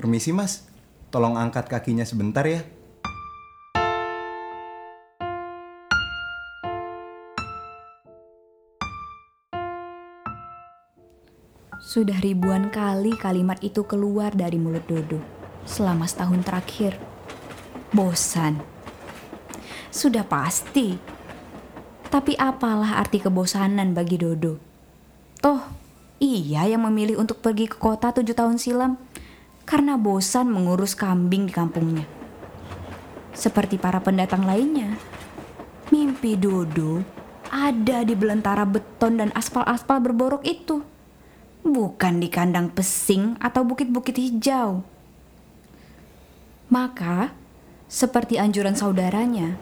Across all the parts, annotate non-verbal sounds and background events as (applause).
Permisi mas, tolong angkat kakinya sebentar ya. Sudah ribuan kali kalimat itu keluar dari mulut Dodo selama setahun terakhir. Bosan. Sudah pasti. Tapi apalah arti kebosanan bagi Dodo? Toh, ia yang memilih untuk pergi ke kota tujuh tahun silam karena bosan mengurus kambing di kampungnya. Seperti para pendatang lainnya, mimpi Dodo ada di belantara beton dan aspal-aspal berborok itu bukan di kandang pesing atau bukit-bukit hijau. Maka, seperti anjuran saudaranya,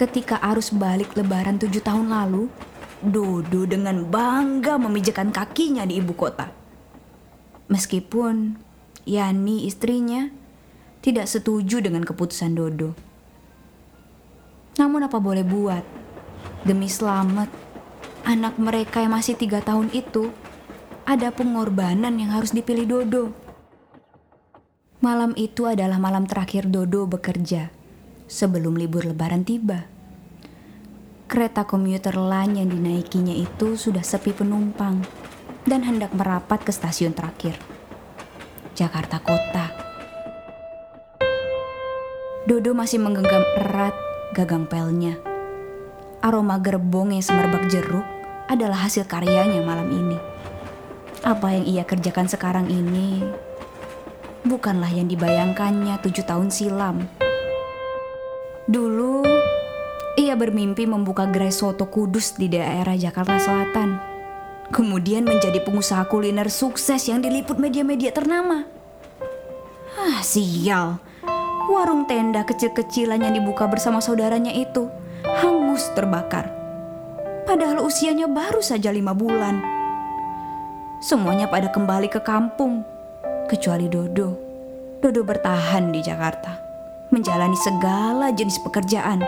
ketika arus balik lebaran tujuh tahun lalu, Dodo dengan bangga memijakan kakinya di ibu kota. Meskipun Yani istrinya tidak setuju dengan keputusan Dodo. Namun apa boleh buat, demi selamat anak mereka yang masih tiga tahun itu, ada pengorbanan yang harus dipilih Dodo. Malam itu adalah malam terakhir Dodo bekerja sebelum libur lebaran tiba. Kereta komuter lain yang dinaikinya itu sudah sepi penumpang dan hendak merapat ke stasiun terakhir. Jakarta Kota. Dodo masih menggenggam erat gagang pelnya. Aroma gerbong yang semerbak jeruk adalah hasil karyanya malam ini. Apa yang ia kerjakan sekarang ini bukanlah yang dibayangkannya tujuh tahun silam. Dulu, ia bermimpi membuka gerai soto kudus di daerah Jakarta Selatan. Kemudian menjadi pengusaha kuliner sukses yang diliput media-media ternama. Ah, sial. Warung tenda kecil-kecilan yang dibuka bersama saudaranya itu hangus terbakar. Padahal usianya baru saja lima bulan. Semuanya pada kembali ke kampung, kecuali Dodo. Dodo bertahan di Jakarta, menjalani segala jenis pekerjaan.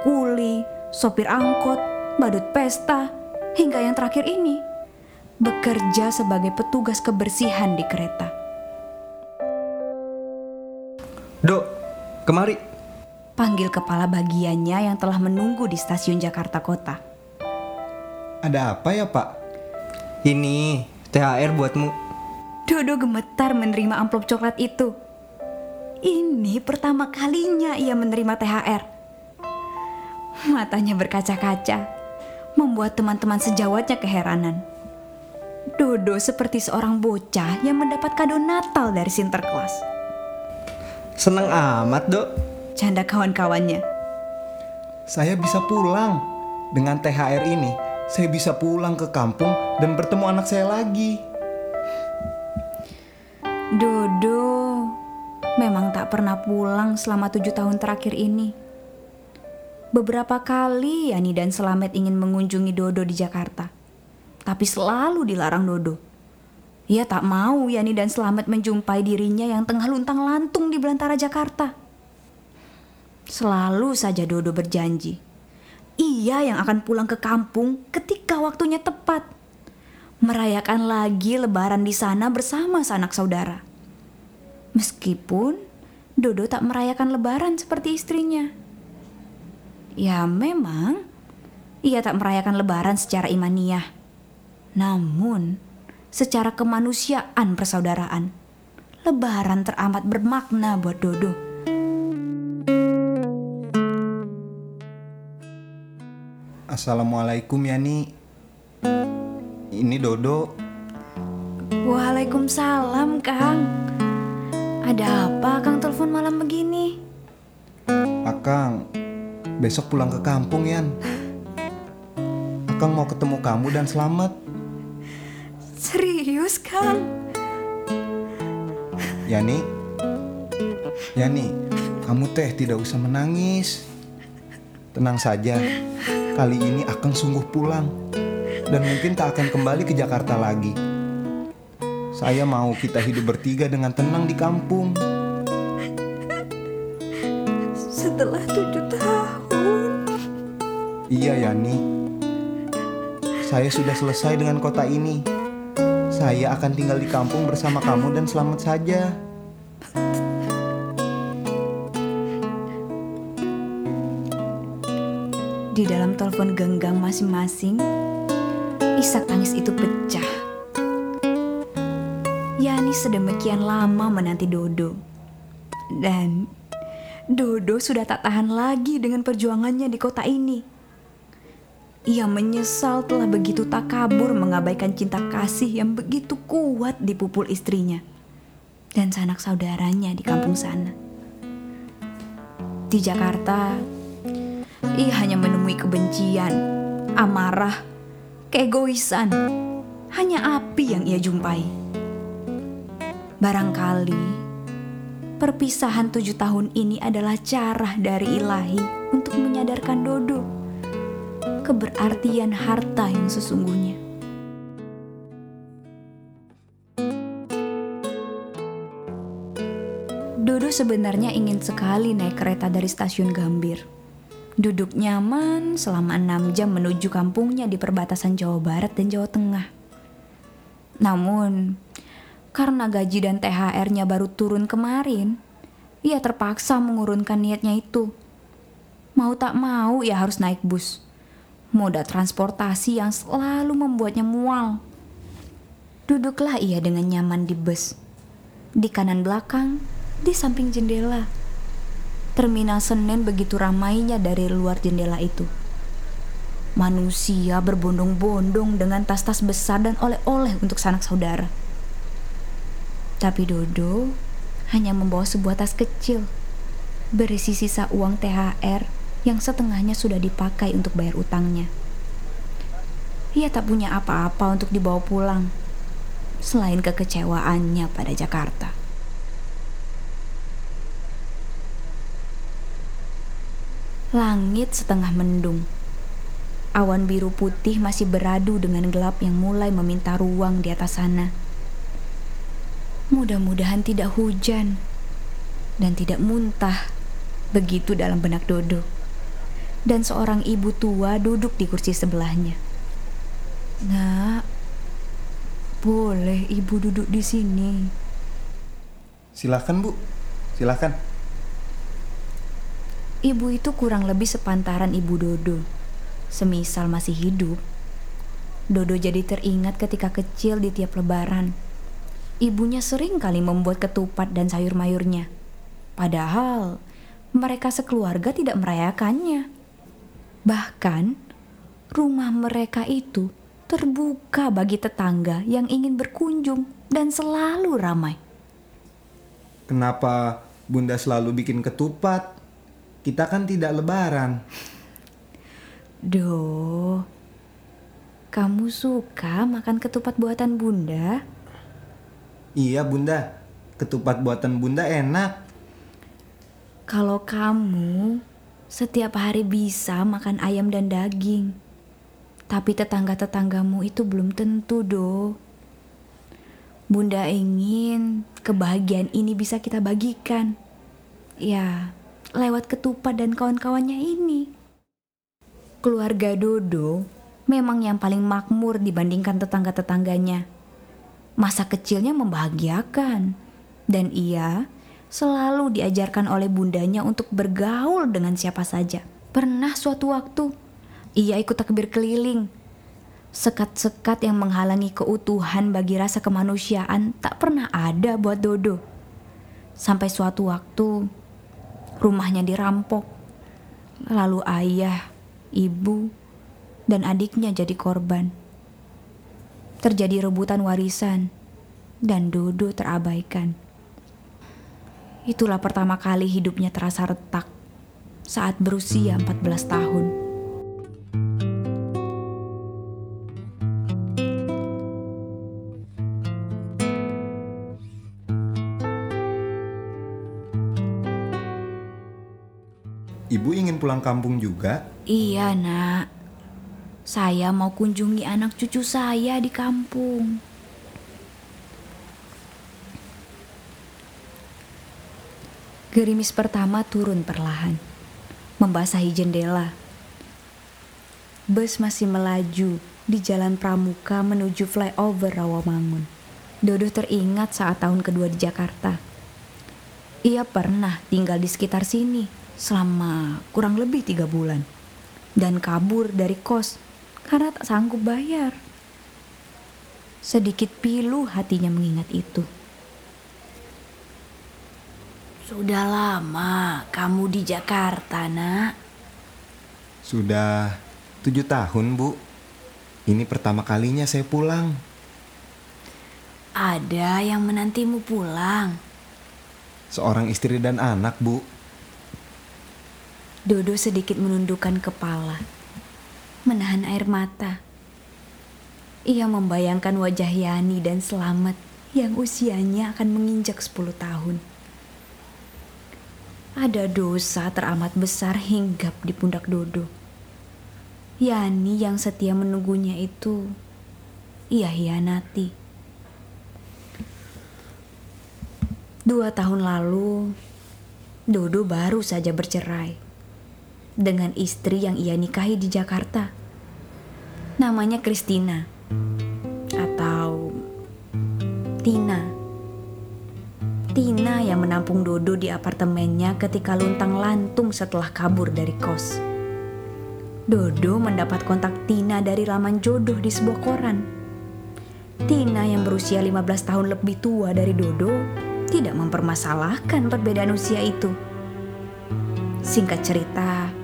Kuli, sopir angkot, badut pesta, hingga yang terakhir ini, bekerja sebagai petugas kebersihan di kereta. Dok, kemari. Panggil kepala bagiannya yang telah menunggu di stasiun Jakarta Kota. Ada apa ya pak? Ini THR buatmu. Dodo gemetar menerima amplop coklat itu. Ini pertama kalinya ia menerima THR. Matanya berkaca-kaca, membuat teman-teman sejawatnya keheranan. Dodo seperti seorang bocah yang mendapat kado Natal dari Sinterklas. Seneng amat dok. Canda kawan-kawannya. Saya bisa pulang. Dengan THR ini, saya bisa pulang ke kampung dan bertemu anak saya lagi. Dodo memang tak pernah pulang selama tujuh tahun terakhir ini. Beberapa kali Yani dan Selamet ingin mengunjungi Dodo di Jakarta, tapi selalu dilarang Dodo. Ia tak mau Yani dan Selamet menjumpai dirinya yang tengah luntang-lantung di belantara Jakarta. Selalu saja Dodo berjanji, ia yang akan pulang ke kampung ketika waktunya tepat merayakan lagi lebaran di sana bersama sanak saudara. Meskipun Dodo tak merayakan lebaran seperti istrinya. Ya memang, ia tak merayakan lebaran secara imaniah. Namun, secara kemanusiaan persaudaraan, lebaran teramat bermakna buat Dodo. Assalamualaikum Yani. Ini Dodo. Waalaikumsalam, Kang. Ada apa Kang telepon malam begini? Akang, besok pulang ke kampung Yan. Akang mau ketemu kamu dan selamat. Serius, Kang? Yani, Yani, kamu teh tidak usah menangis. Tenang saja, kali ini Akang sungguh pulang dan mungkin tak akan kembali ke Jakarta lagi. Saya mau kita hidup bertiga dengan tenang di kampung. Setelah tujuh tahun. Iya Yani, saya sudah selesai dengan kota ini. Saya akan tinggal di kampung bersama kamu dan selamat saja. Di dalam telepon genggam masing-masing, isak tangis itu pecah. Yani sedemikian lama menanti Dodo. Dan Dodo sudah tak tahan lagi dengan perjuangannya di kota ini. Ia menyesal telah begitu tak kabur mengabaikan cinta kasih yang begitu kuat di pupul istrinya dan sanak saudaranya di kampung sana. Di Jakarta, ia hanya menemui kebencian, amarah, keegoisan. Hanya api yang ia jumpai. Barangkali perpisahan tujuh tahun ini adalah cara dari ilahi untuk menyadarkan Dodo keberartian harta yang sesungguhnya. Dodo sebenarnya ingin sekali naik kereta dari stasiun Gambir. Duduk nyaman selama enam jam menuju kampungnya di perbatasan Jawa Barat dan Jawa Tengah. Namun, karena gaji dan THR-nya baru turun kemarin, ia terpaksa mengurunkan niatnya itu. Mau tak mau, ia harus naik bus moda transportasi yang selalu membuatnya mual. Duduklah ia dengan nyaman di bus. Di kanan belakang, di samping jendela. Terminal Senen begitu ramainya dari luar jendela itu. Manusia berbondong-bondong dengan tas-tas besar dan oleh-oleh untuk sanak saudara. Tapi Dodo hanya membawa sebuah tas kecil berisi sisa uang THR yang setengahnya sudah dipakai untuk bayar utangnya. Ia tak punya apa-apa untuk dibawa pulang, selain kekecewaannya pada Jakarta. Langit setengah mendung. Awan biru putih masih beradu dengan gelap yang mulai meminta ruang di atas sana. Mudah-mudahan tidak hujan dan tidak muntah. Begitu dalam benak Dodo dan seorang ibu tua duduk di kursi sebelahnya. Nak, boleh ibu duduk di sini. Silahkan bu, silahkan. Ibu itu kurang lebih sepantaran ibu Dodo. Semisal masih hidup. Dodo jadi teringat ketika kecil di tiap lebaran. Ibunya sering kali membuat ketupat dan sayur mayurnya. Padahal mereka sekeluarga tidak merayakannya. Bahkan, rumah mereka itu terbuka bagi tetangga yang ingin berkunjung dan selalu ramai. Kenapa Bunda selalu bikin ketupat? Kita kan tidak lebaran. Do, kamu suka makan ketupat buatan Bunda? Iya Bunda, ketupat buatan Bunda enak. Kalau kamu setiap hari bisa makan ayam dan daging. Tapi tetangga-tetanggamu itu belum tentu, Do. Bunda ingin kebahagiaan ini bisa kita bagikan. Ya, lewat ketupat dan kawan-kawannya ini. Keluarga Dodo memang yang paling makmur dibandingkan tetangga-tetangganya. Masa kecilnya membahagiakan. Dan ia selalu diajarkan oleh bundanya untuk bergaul dengan siapa saja. Pernah suatu waktu, ia ikut takbir keliling. Sekat-sekat yang menghalangi keutuhan bagi rasa kemanusiaan tak pernah ada buat Dodo. Sampai suatu waktu, rumahnya dirampok. Lalu ayah, ibu, dan adiknya jadi korban. Terjadi rebutan warisan, dan Dodo terabaikan. Itulah pertama kali hidupnya terasa retak saat berusia 14 tahun. Ibu ingin pulang kampung juga? Iya, Nak. Saya mau kunjungi anak cucu saya di kampung. Gerimis pertama turun perlahan, membasahi jendela. Bus masih melaju di jalan Pramuka menuju flyover Rawamangun. Dodo teringat saat tahun kedua di Jakarta. Ia pernah tinggal di sekitar sini selama kurang lebih tiga bulan dan kabur dari kos karena tak sanggup bayar. Sedikit pilu hatinya mengingat itu. Sudah lama kamu di Jakarta, nak. Sudah tujuh tahun, Bu. Ini pertama kalinya saya pulang. Ada yang menantimu pulang. Seorang istri dan anak, Bu. Dodo sedikit menundukkan kepala, menahan air mata. Ia membayangkan wajah Yani dan Selamat yang usianya akan menginjak 10 tahun. Ada dosa teramat besar hinggap di pundak Dodo. Yani yang setia menunggunya itu, ia hianati. Dua tahun lalu, Dodo baru saja bercerai dengan istri yang ia nikahi di Jakarta. Namanya Christina atau Tina. Tina yang menampung Dodo di apartemennya ketika luntang lantung setelah kabur dari kos. Dodo mendapat kontak Tina dari laman jodoh di sebuah koran. Tina yang berusia 15 tahun lebih tua dari Dodo tidak mempermasalahkan perbedaan usia itu. Singkat cerita,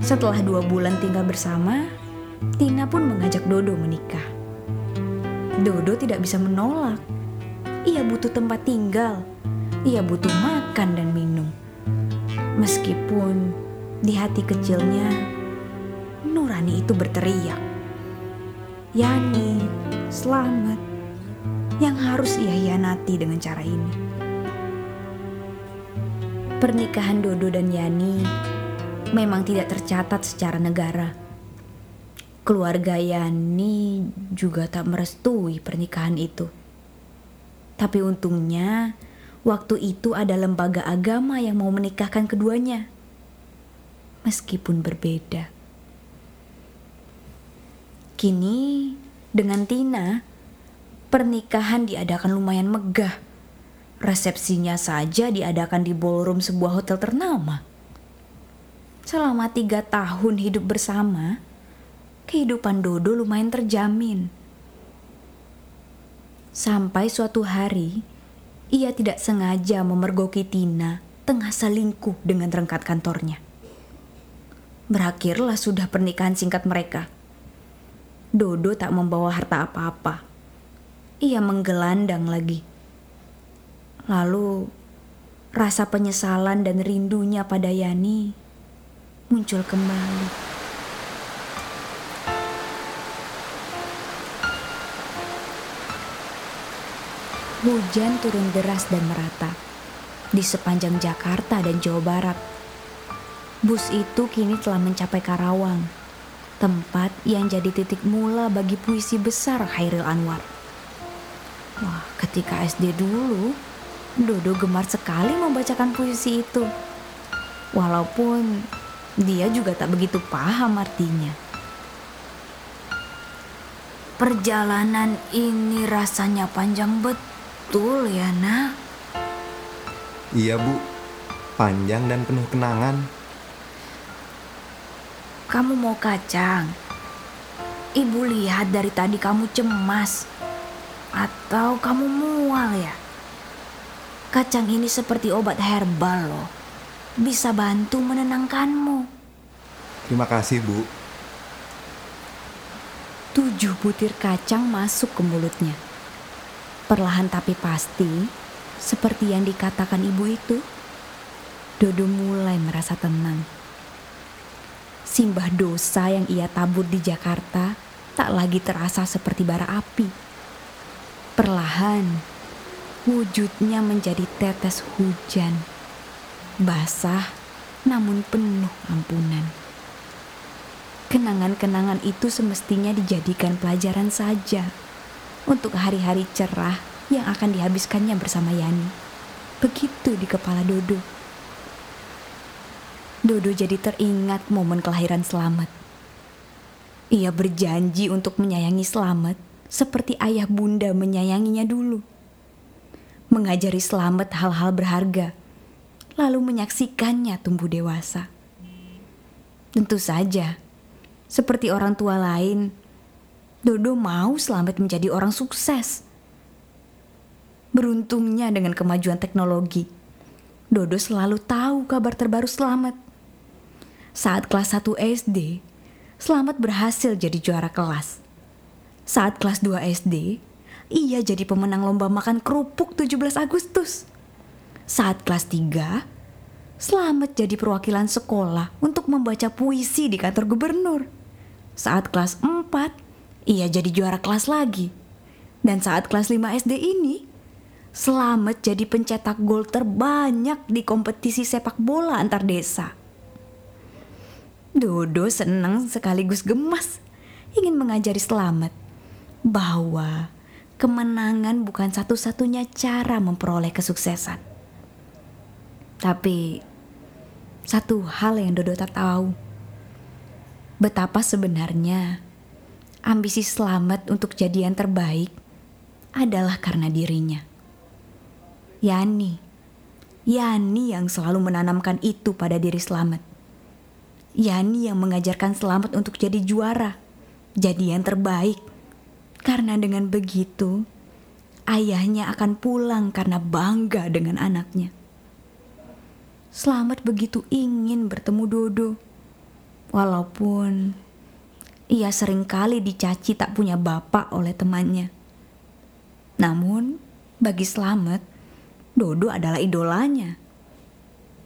setelah dua bulan tinggal bersama, Tina pun mengajak Dodo menikah. Dodo tidak bisa menolak. Ia butuh tempat tinggal, ia butuh makan dan minum. Meskipun di hati kecilnya, Nurani itu berteriak. Yani, selamat, yang harus ia hianati dengan cara ini. Pernikahan Dodo dan Yani memang tidak tercatat secara negara. Keluarga Yani juga tak merestui pernikahan itu. Tapi untungnya, waktu itu ada lembaga agama yang mau menikahkan keduanya. Meskipun berbeda. Kini, dengan Tina, pernikahan diadakan lumayan megah Resepsinya saja diadakan di ballroom sebuah hotel ternama. Selama tiga tahun hidup bersama, kehidupan Dodo lumayan terjamin. Sampai suatu hari, ia tidak sengaja memergoki Tina tengah selingkuh dengan rengkat kantornya. Berakhirlah sudah pernikahan singkat mereka. Dodo tak membawa harta apa-apa. Ia menggelandang lagi Lalu rasa penyesalan dan rindunya pada Yani muncul kembali. Hujan turun deras dan merata di sepanjang Jakarta dan Jawa Barat. Bus itu kini telah mencapai Karawang, tempat yang jadi titik mula bagi puisi besar Khairil Anwar. Wah, ketika SD dulu, Dodo gemar sekali membacakan puisi itu. Walaupun dia juga tak begitu paham artinya. Perjalanan ini rasanya panjang betul ya nak. Iya bu, panjang dan penuh kenangan. Kamu mau kacang? Ibu lihat dari tadi kamu cemas. Atau kamu mual ya? Kacang ini seperti obat herbal loh. Bisa bantu menenangkanmu. Terima kasih, Bu. Tujuh butir kacang masuk ke mulutnya. Perlahan tapi pasti, seperti yang dikatakan ibu itu, Dodo mulai merasa tenang. Simbah dosa yang ia tabur di Jakarta tak lagi terasa seperti bara api. Perlahan, Wujudnya menjadi tetes hujan, basah namun penuh ampunan. Kenangan-kenangan itu semestinya dijadikan pelajaran saja untuk hari-hari cerah yang akan dihabiskannya bersama Yani. Begitu di kepala Dodo. Dodo jadi teringat momen kelahiran Selamat. Ia berjanji untuk menyayangi Selamat seperti ayah bunda menyayanginya dulu mengajari selamat hal-hal berharga lalu menyaksikannya tumbuh dewasa. Tentu saja, seperti orang tua lain, Dodo mau selamat menjadi orang sukses. Beruntungnya dengan kemajuan teknologi, Dodo selalu tahu kabar terbaru Selamat. Saat kelas 1 SD, Selamat berhasil jadi juara kelas. Saat kelas 2 SD, ia jadi pemenang lomba makan kerupuk 17 Agustus. Saat kelas 3, Selamat jadi perwakilan sekolah untuk membaca puisi di kantor gubernur. Saat kelas 4, ia jadi juara kelas lagi. Dan saat kelas 5 SD ini, Selamat jadi pencetak gol terbanyak di kompetisi sepak bola antar desa. Dodo senang sekaligus gemas ingin mengajari Selamat bahwa kemenangan bukan satu-satunya cara memperoleh kesuksesan. Tapi satu hal yang Dodo tak tahu, betapa sebenarnya ambisi Selamat untuk jadi terbaik adalah karena dirinya. Yani. Yani yang selalu menanamkan itu pada diri Selamat. Yani yang mengajarkan Selamat untuk jadi juara, jadi terbaik. Karena dengan begitu, ayahnya akan pulang karena bangga dengan anaknya. Selamat begitu ingin bertemu Dodo. Walaupun ia sering kali dicaci tak punya bapak oleh temannya. Namun, bagi Selamat, Dodo adalah idolanya.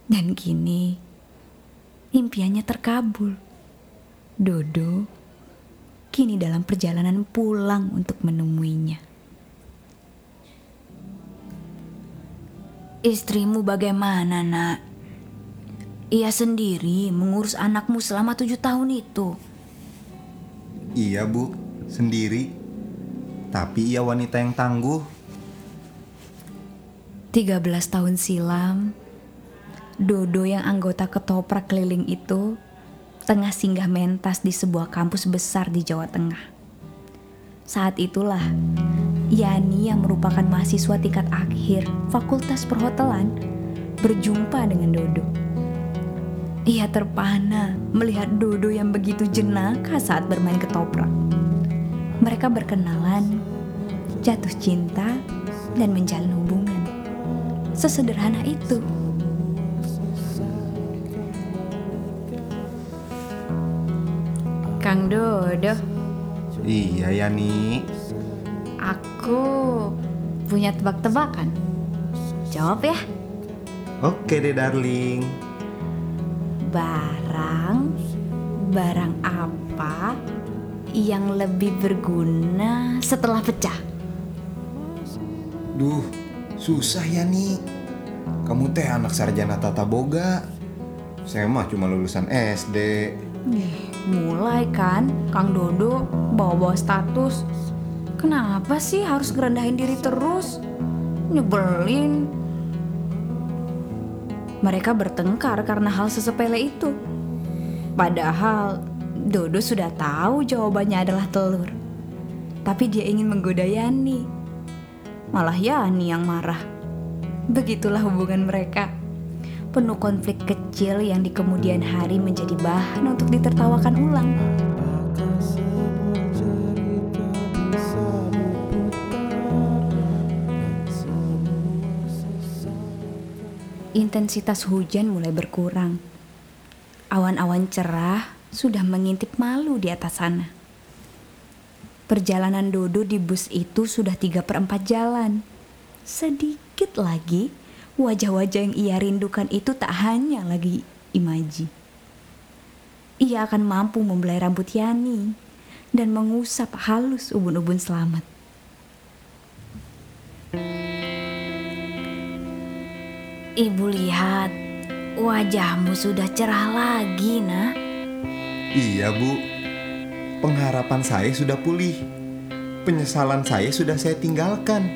Dan kini impiannya terkabul. Dodo kini dalam perjalanan pulang untuk menemuinya. Istrimu bagaimana nak? Ia sendiri mengurus anakmu selama tujuh tahun itu. Iya bu, sendiri. Tapi ia wanita yang tangguh 13 tahun silam, Dodo yang anggota ketoprak keliling itu tengah singgah mentas di sebuah kampus besar di Jawa Tengah. Saat itulah, Yani yang merupakan mahasiswa tingkat akhir Fakultas Perhotelan berjumpa dengan Dodo. Ia terpana melihat Dodo yang begitu jenaka saat bermain ketoprak. Mereka berkenalan, jatuh cinta, dan menjalin hubungan. Sesederhana itu. Kang Dodo. Iya ya nih. Aku punya tebak-tebakan. Jawab ya. Oke deh darling. Barang barang apa yang lebih berguna setelah pecah? Duh, Susah ya nih. Kamu teh anak sarjana tata boga. Saya mah cuma lulusan SD. Nih, mulai kan Kang Dodo bawa-bawa status. Kenapa sih harus ngerendahin diri terus? Nyebelin. Mereka bertengkar karena hal sesepele itu. Padahal Dodo sudah tahu jawabannya adalah telur. Tapi dia ingin menggoda Yani malah Yani yang marah. Begitulah hubungan mereka. Penuh konflik kecil yang di kemudian hari menjadi bahan untuk ditertawakan ulang. Intensitas hujan mulai berkurang. Awan-awan cerah sudah mengintip malu di atas sana. Perjalanan Dodo di bus itu sudah tiga per empat jalan. Sedikit lagi, wajah-wajah yang ia rindukan itu tak hanya lagi Imaji. Ia akan mampu membelai rambut Yani dan mengusap halus ubun-ubun selamat. Ibu lihat, wajahmu sudah cerah lagi, nak. Iya, Bu pengharapan saya sudah pulih. Penyesalan saya sudah saya tinggalkan.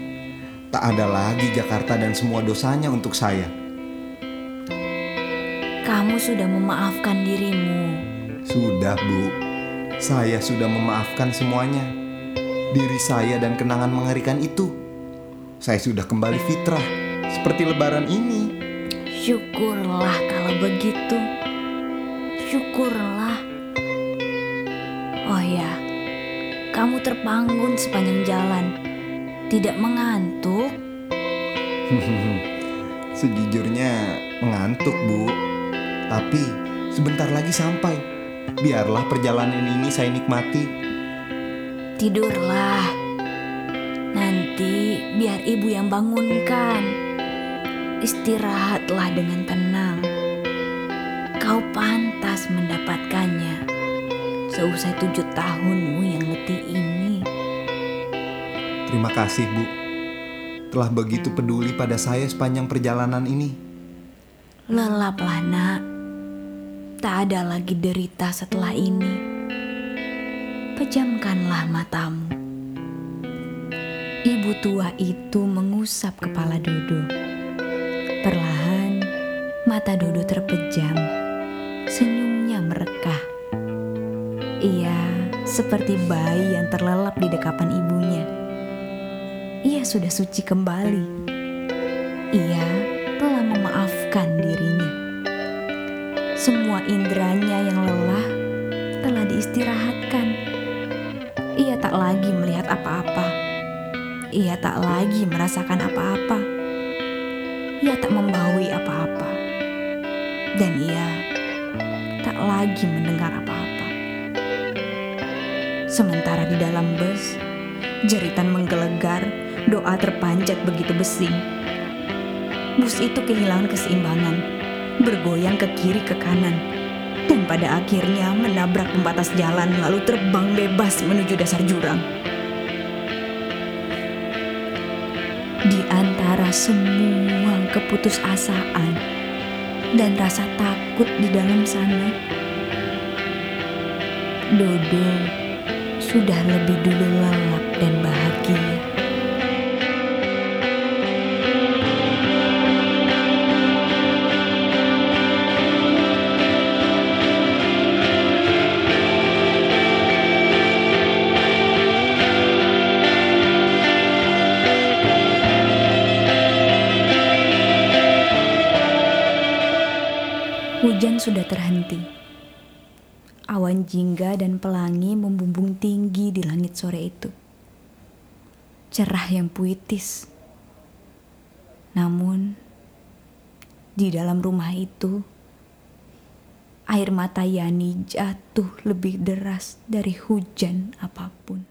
Tak ada lagi Jakarta dan semua dosanya untuk saya. Kamu sudah memaafkan dirimu. Sudah, Bu. Saya sudah memaafkan semuanya. Diri saya dan kenangan mengerikan itu. Saya sudah kembali fitrah seperti lebaran ini. Syukurlah kalau begitu. Syukurlah. Oh ya, kamu terbangun sepanjang jalan. Tidak mengantuk? (laughs) Sejujurnya mengantuk, Bu. Tapi sebentar lagi sampai. Biarlah perjalanan ini saya nikmati. Tidurlah. Nanti biar ibu yang bangunkan. Istirahatlah dengan tenang. Kau pantas mendapatkannya. Seusai tujuh tahunmu yang letih ini. Terima kasih, Bu. Telah begitu peduli pada saya sepanjang perjalanan ini. Lelaplah nak. Tak ada lagi derita setelah ini. Pejamkanlah matamu. Ibu tua itu mengusap kepala Dodo. Perlahan, mata Dodo terpejam. Senyumnya merekah. Ia seperti bayi yang terlelap di dekapan ibunya. Ia sudah suci kembali. Ia telah memaafkan dirinya. Semua inderanya yang lelah telah diistirahatkan. Ia tak lagi melihat apa-apa. Ia tak lagi merasakan apa-apa. Ia tak membawi apa-apa. Dan ia tak lagi mendengar apa-apa. Sementara di dalam bus, jeritan menggelegar, doa terpanjat begitu besing. Bus itu kehilangan keseimbangan, bergoyang ke kiri ke kanan, dan pada akhirnya menabrak pembatas jalan lalu terbang bebas menuju dasar jurang. Semua keputusasaan dan rasa takut di dalam sana, Dodo sudah lebih dulu lelap dan bahagia. Jingga dan pelangi membumbung tinggi di langit sore itu. Cerah yang puitis. Namun, di dalam rumah itu, air mata Yani jatuh lebih deras dari hujan apa pun.